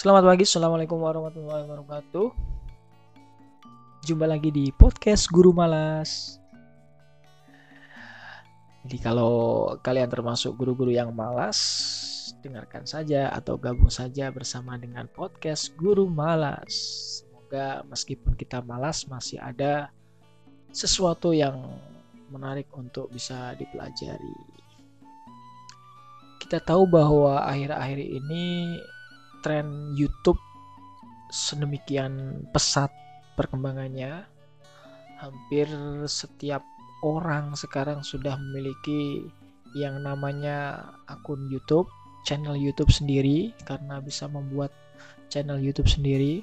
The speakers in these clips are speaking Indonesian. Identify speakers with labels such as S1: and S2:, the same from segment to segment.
S1: Selamat pagi, Assalamualaikum warahmatullahi wabarakatuh. Jumpa lagi di podcast Guru Malas. Jadi kalau kalian termasuk guru-guru yang malas Dengarkan saja atau gabung saja bersama dengan podcast Guru Malas. Semoga meskipun kita malas masih ada sesuatu yang menarik untuk bisa dipelajari. Kita tahu bahwa akhir-akhir ini tren YouTube sedemikian pesat perkembangannya. Hampir setiap orang sekarang sudah memiliki yang namanya akun YouTube, channel YouTube sendiri karena bisa membuat channel YouTube sendiri.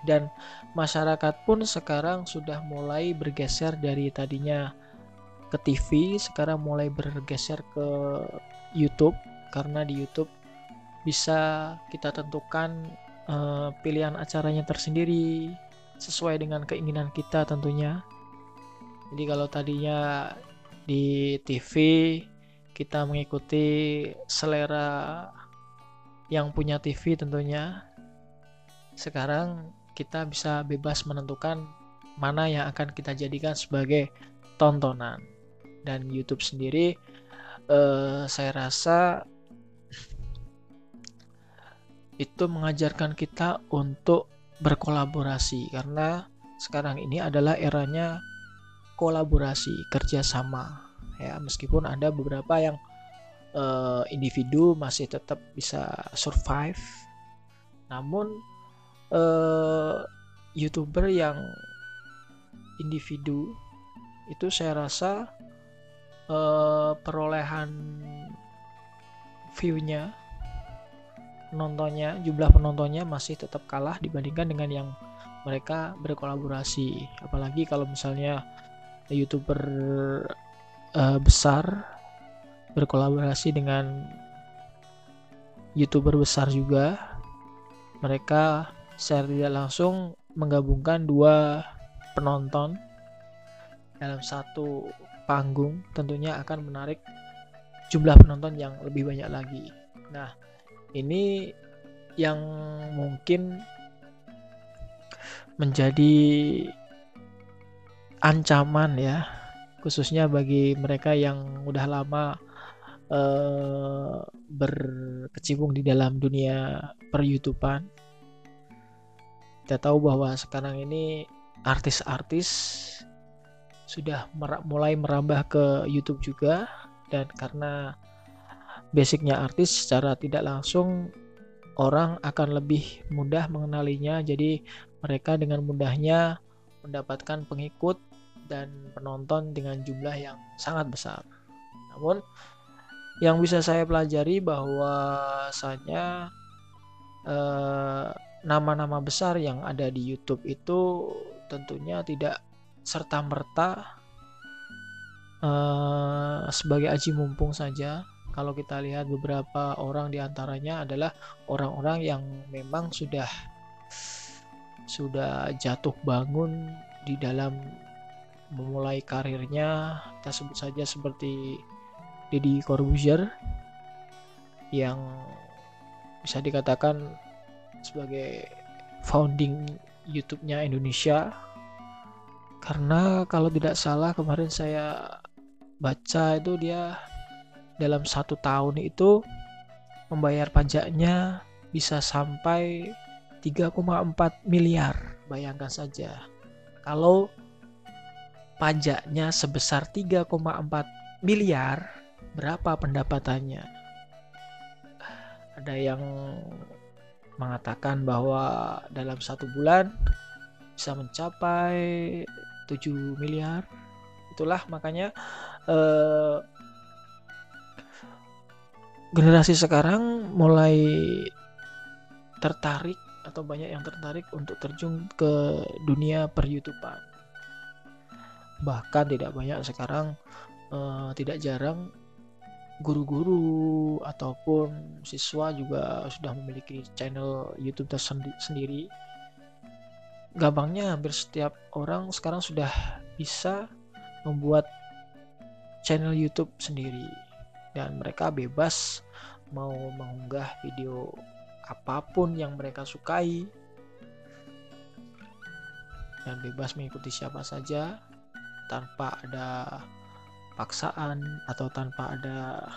S1: Dan masyarakat pun sekarang sudah mulai bergeser dari tadinya ke TV, sekarang mulai bergeser ke YouTube karena di YouTube bisa kita tentukan uh, pilihan acaranya tersendiri sesuai dengan keinginan kita tentunya. Jadi kalau tadinya di TV kita mengikuti selera yang punya TV tentunya. Sekarang kita bisa bebas menentukan mana yang akan kita jadikan sebagai tontonan. Dan YouTube sendiri eh, saya rasa itu mengajarkan kita untuk berkolaborasi karena sekarang ini adalah eranya kolaborasi kerjasama. Ya meskipun ada beberapa yang uh, individu masih tetap bisa survive namun uh, youtuber yang individu itu saya rasa uh, perolehan viewnya penontonnya, jumlah penontonnya masih tetap kalah dibandingkan dengan yang mereka berkolaborasi. Apalagi kalau misalnya youtuber uh, besar berkolaborasi dengan youtuber besar juga, mereka secara tidak langsung menggabungkan dua penonton dalam satu panggung tentunya akan menarik jumlah penonton yang lebih banyak lagi. Nah, ini yang mungkin menjadi ancaman ya khususnya bagi mereka yang udah lama uh, berkecimpung di dalam dunia per kita tahu bahwa sekarang ini artis-artis sudah mulai merambah ke YouTube juga dan karena basicnya artis secara tidak langsung orang akan lebih mudah mengenalinya. Jadi mereka dengan mudahnya mendapatkan pengikut dan penonton dengan jumlah yang sangat besar. Namun yang bisa saya pelajari bahwasanya eh, nama-nama besar yang ada di YouTube itu tentunya tidak serta merta eh, sebagai aji mumpung saja kalau kita lihat beberapa orang di antaranya adalah orang-orang yang memang sudah sudah jatuh bangun di dalam memulai karirnya. Kita sebut saja seperti Deddy Corbuzier yang bisa dikatakan sebagai founding YouTube-nya Indonesia. Karena kalau tidak salah kemarin saya baca itu dia dalam satu tahun itu membayar pajaknya bisa sampai 3,4 miliar. Bayangkan saja. Kalau pajaknya sebesar 3,4 miliar, berapa pendapatannya? Ada yang mengatakan bahwa dalam satu bulan bisa mencapai 7 miliar. Itulah makanya eh, generasi sekarang mulai tertarik atau banyak yang tertarik untuk terjun ke dunia per YouTubean. Bahkan tidak banyak sekarang uh, tidak jarang guru-guru ataupun siswa juga sudah memiliki channel YouTube tersendiri. Gampangnya hampir setiap orang sekarang sudah bisa membuat channel YouTube sendiri dan mereka bebas mau mengunggah video apa pun yang mereka sukai. Dan bebas mengikuti siapa saja tanpa ada paksaan atau tanpa ada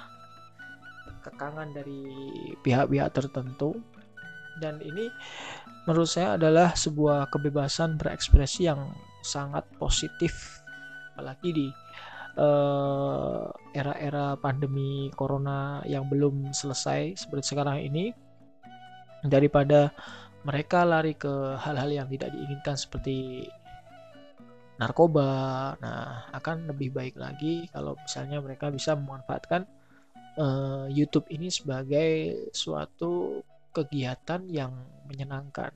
S1: kekangan dari pihak-pihak tertentu. Dan ini menurut saya adalah sebuah kebebasan berekspresi yang sangat positif. Apalagi di uh, era-era pandemi corona yang belum selesai seperti sekarang ini daripada mereka lari ke hal-hal yang tidak diinginkan seperti narkoba. Nah, akan lebih baik lagi kalau misalnya mereka bisa memanfaatkan uh, YouTube ini sebagai suatu kegiatan yang menyenangkan.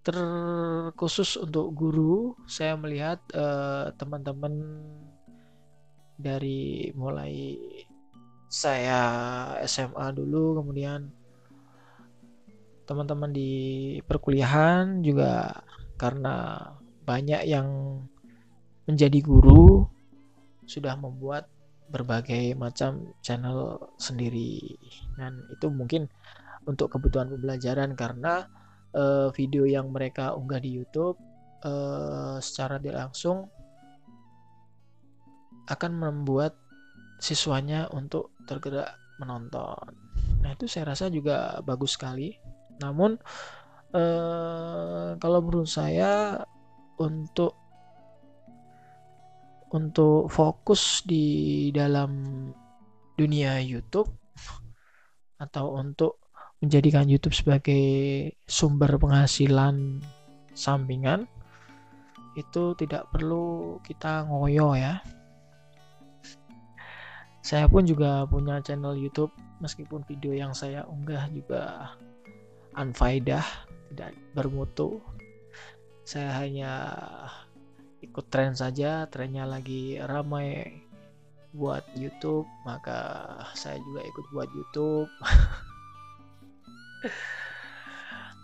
S1: Terkhusus untuk guru, saya melihat uh, teman-teman dari mulai saya SMA dulu, kemudian teman-teman di perkuliahan juga karena banyak yang menjadi guru sudah membuat berbagai macam channel sendiri. Dan itu mungkin untuk kebutuhan pembelajaran karena uh, video yang mereka unggah di YouTube uh, secara langsung akan membuat siswanya untuk tergerak menonton. Nah, itu saya rasa juga bagus sekali namun eh, kalau menurut saya untuk untuk fokus di dalam dunia YouTube atau untuk menjadikan YouTube sebagai sumber penghasilan sampingan itu tidak perlu kita ngoyo ya. Saya pun juga punya channel YouTube meskipun video yang saya unggah juga unfaidah, tidak bermutu. Saya hanya ikut tren saja, trennya lagi ramai buat YouTube, maka saya juga ikut buat YouTube.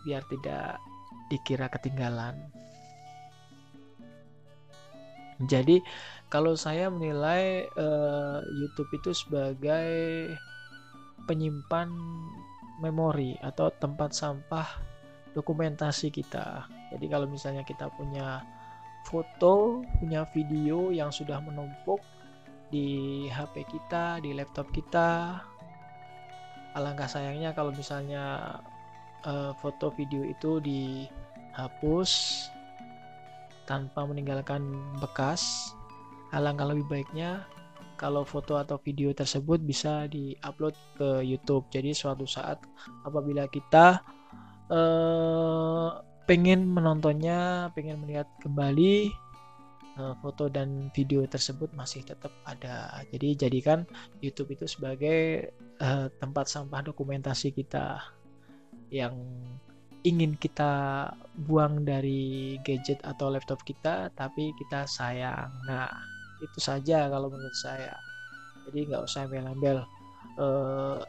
S1: Biar tidak dikira ketinggalan. Jadi kalau saya menilai uh, YouTube itu sebagai penyimpan memori atau tempat sampah dokumentasi kita. Jadi kalau misalnya kita punya foto, punya video yang sudah menumpuk di HP kita, di laptop kita, alangkah sayangnya kalau misalnya uh, foto video itu dihapus tanpa meninggalkan bekas. Alangkah lebih baiknya kalau foto atau video tersebut bisa diupload ke YouTube. Jadi suatu saat apabila kita eh, pengen menontonnya, pengen melihat kembali foto dan video tersebut masih tetap ada. Jadi jadikan YouTube itu sebagai eh, tempat sampah dokumentasi kita yang ingin kita buang dari gadget atau laptop kita, tapi kita sayang. Nah, itu saja kalau menurut saya jadi nggak usah embel-embel uh,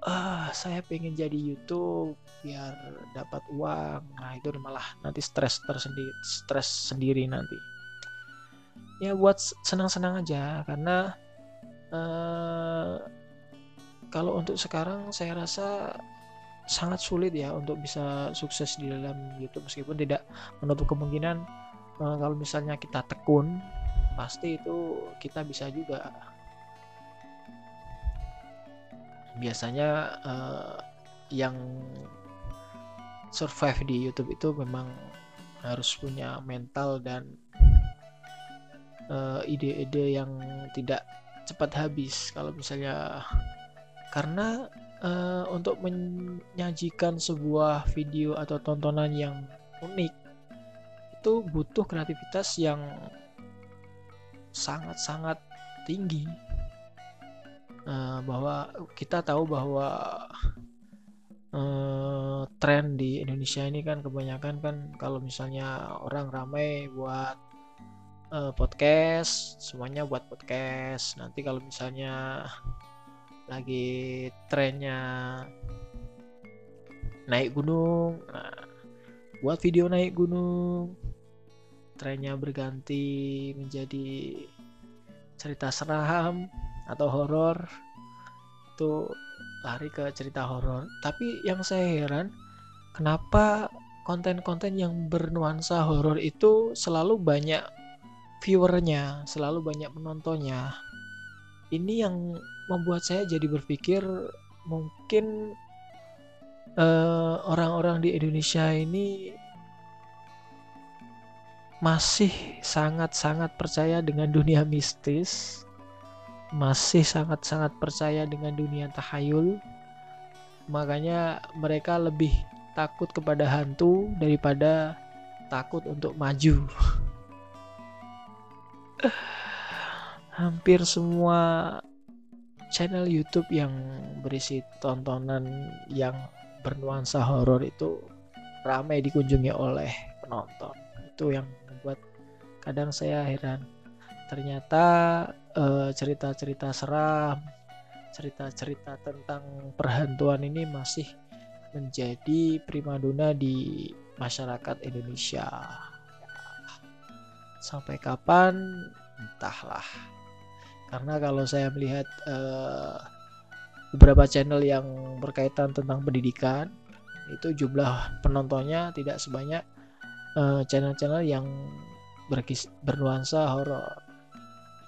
S1: ah saya pengen jadi YouTube biar dapat uang nah itu malah nanti stres tersendiri stres sendiri nanti ya buat senang-senang aja. Karena uh, kalau untuk sekarang saya rasa sangat sulit ya untuk bisa sukses di dalam YouTube. Meskipun tidak menutup kemungkinan uh, kalau misalnya kita tekun pasti itu kita bisa juga. Biasanya uh, yang survive di YouTube itu memang harus punya mental dan eh, ide-ide uh, yang tidak cepat habis. Kalau misalnya karena uh, untuk menyajikan sebuah video atau tontonan yang unik itu butuh kreativitas yang sangat-sangat tinggi. Uh, bahwa kita tahu bahwa uh, tren di Indonesia ini kan kebanyakan kan kalau misalnya orang ramai buat uh, podcast semuanya buat podcast nanti kalau misalnya lagi trennya naik gunung nah, buat video naik gunung trennya berganti menjadi cerita seram atau horor itu lari ke cerita horor. Tapi yang saya heran, kenapa konten-konten yang bernuansa horor itu selalu banyak viewernya, selalu banyak penontonnya. Ini yang membuat saya jadi berpikir mungkin eh, orang-orang di Indonesia ini masih sangat-sangat percaya dengan dunia mistis, masih sangat-sangat percaya dengan dunia tahayul. Makanya mereka lebih takut kepada hantu daripada takut untuk maju. Hampir semua channel YouTube yang berisi tontonan yang bernuansa horor itu ramai dikunjungi oleh penonton. Itu yang membuat kadang saya heran ternyata eh, cerita-cerita seram cerita-cerita tentang perhantuan ini masih menjadi primadona di masyarakat Indonesia sampai kapan entahlah karena kalau saya melihat uh, beberapa channel yang berkaitan tentang pendidikan itu jumlah penontonnya tidak sebanyak eh, channel-channel yang berkis bernuansa horor.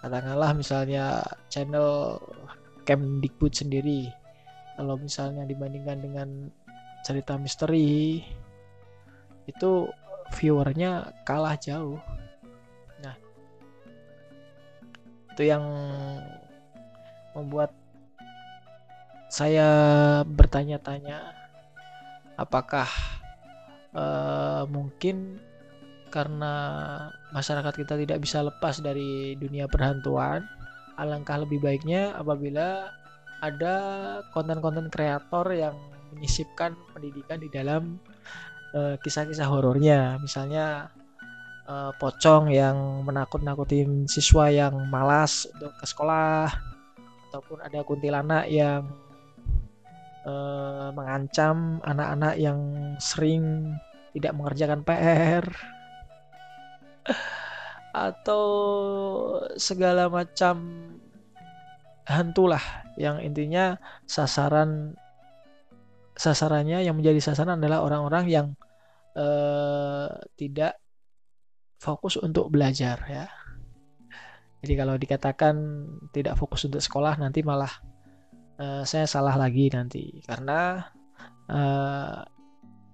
S1: Katakanlah misalnya channel Kemdikbud sendiri. Kalau misalnya dibandingkan dengan cerita misteri itu viewernya kalah jauh. Itu yang membuat saya bertanya-tanya apakah uh, mungkin karena masyarakat kita tidak bisa lepas dari dunia perhantuan alangkah lebih baiknya apabila ada konten-konten kreator yang menyisipkan pendidikan di dalam uh, kisah-kisah horornya. Misalnya uh, pocong yang menakut-nakutin siswa yang malas untuk ke sekolah ataupun ada kuntilanak yang uh, mengancam anak-anak yang sering tidak mengerjakan PR atau segala macam hantu lah yang intinya sasaran sasarannya yang menjadi sasaran adalah orang-orang yang uh, tidak fokus untuk belajar ya. Jadi kalau dikatakan tidak fokus untuk sekolah nanti malah uh, saya salah lagi nanti karena uh,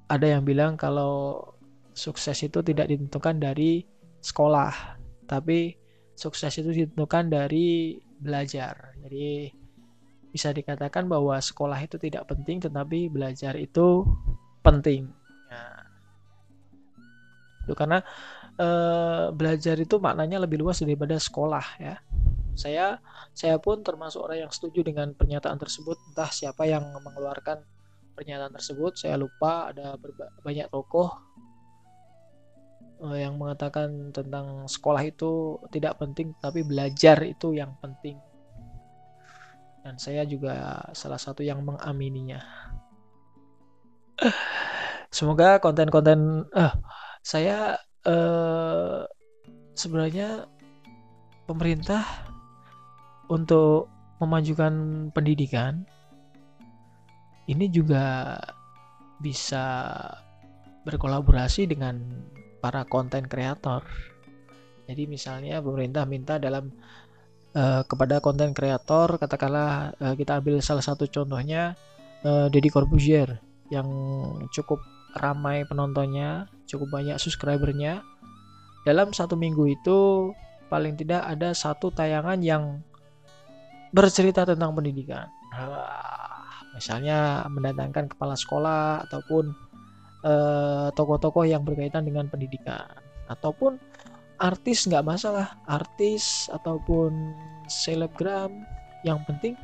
S1: ada yang bilang kalau sukses itu tidak ditentukan dari sekolah, tapi sukses itu ditentukan dari belajar. Jadi bisa dikatakan bahwa sekolah itu tidak penting, tetapi belajar itu penting. Nah, itu karena e, belajar itu maknanya lebih luas daripada sekolah ya. Saya saya pun termasuk orang yang setuju dengan pernyataan tersebut. Entah siapa yang mengeluarkan pernyataan tersebut saya lupa ada banyak tokoh uh, yang mengatakan tentang sekolah itu tidak penting tapi belajar itu yang penting dan saya juga salah satu yang mengamininya semoga konten-konten uh, saya uh, sebenarnya pemerintah untuk memajukan pendidikan ini juga bisa berkolaborasi dengan para konten kreator. Jadi misalnya pemerintah minta dalam uh, kepada konten kreator katakanlah uh, kita ambil salah satu contohnya uh, Deddy Corbuzier yang cukup ramai penontonnya, cukup banyak subscribernya. Dalam satu minggu itu paling tidak ada satu tayangan yang bercerita tentang pendidikan. Misalnya mendatangkan kepala sekolah ataupun tokoh tokoh-tokoh yang berkaitan dengan pendidikan. Ataupun artis nggak masalah artis ataupun selebgram. Yang penting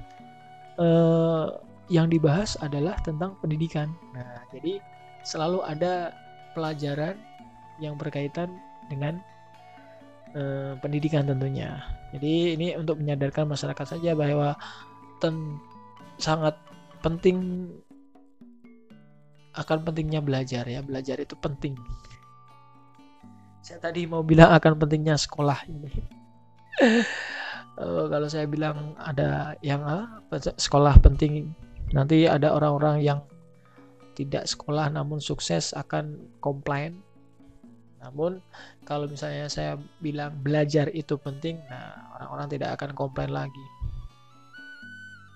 S1: uh, yang dibahas adalah tentang pendidikan. Nah jadi selalu ada pelajaran yang berkaitan dengan uh, pendidikan tentunya. Jadi ini untuk menyadarkan masyarakat saja bahwa ten sangat penting akan pentingnya belajar ya. Belajar itu penting. Saya tadi mau bilang akan pentingnya sekolah ini. Uh, kalau saya bilang ada yang uh, sekolah penting nanti ada orang-orang yang tidak sekolah namun sukses akan komplain. Namun kalau misalnya saya bilang belajar itu penting nah orang-orang tidak akan komplain lagi.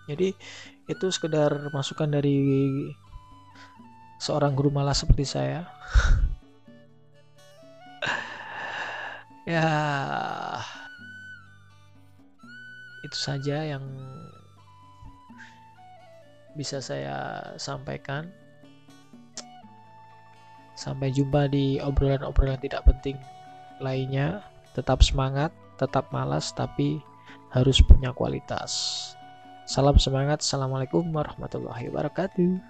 S1: Jadi itu sekedar masukan dari seorang guru malas seperti saya. Ya itu saja yang bisa saya sampaikan. Sampai jumpa di obrolan-obrolan tidak penting lainnya. Tetap semangat, tetap malas, tapi harus punya kualitas. Salam semangat. Assalamualaikum warahmatullahi wabarakatuh.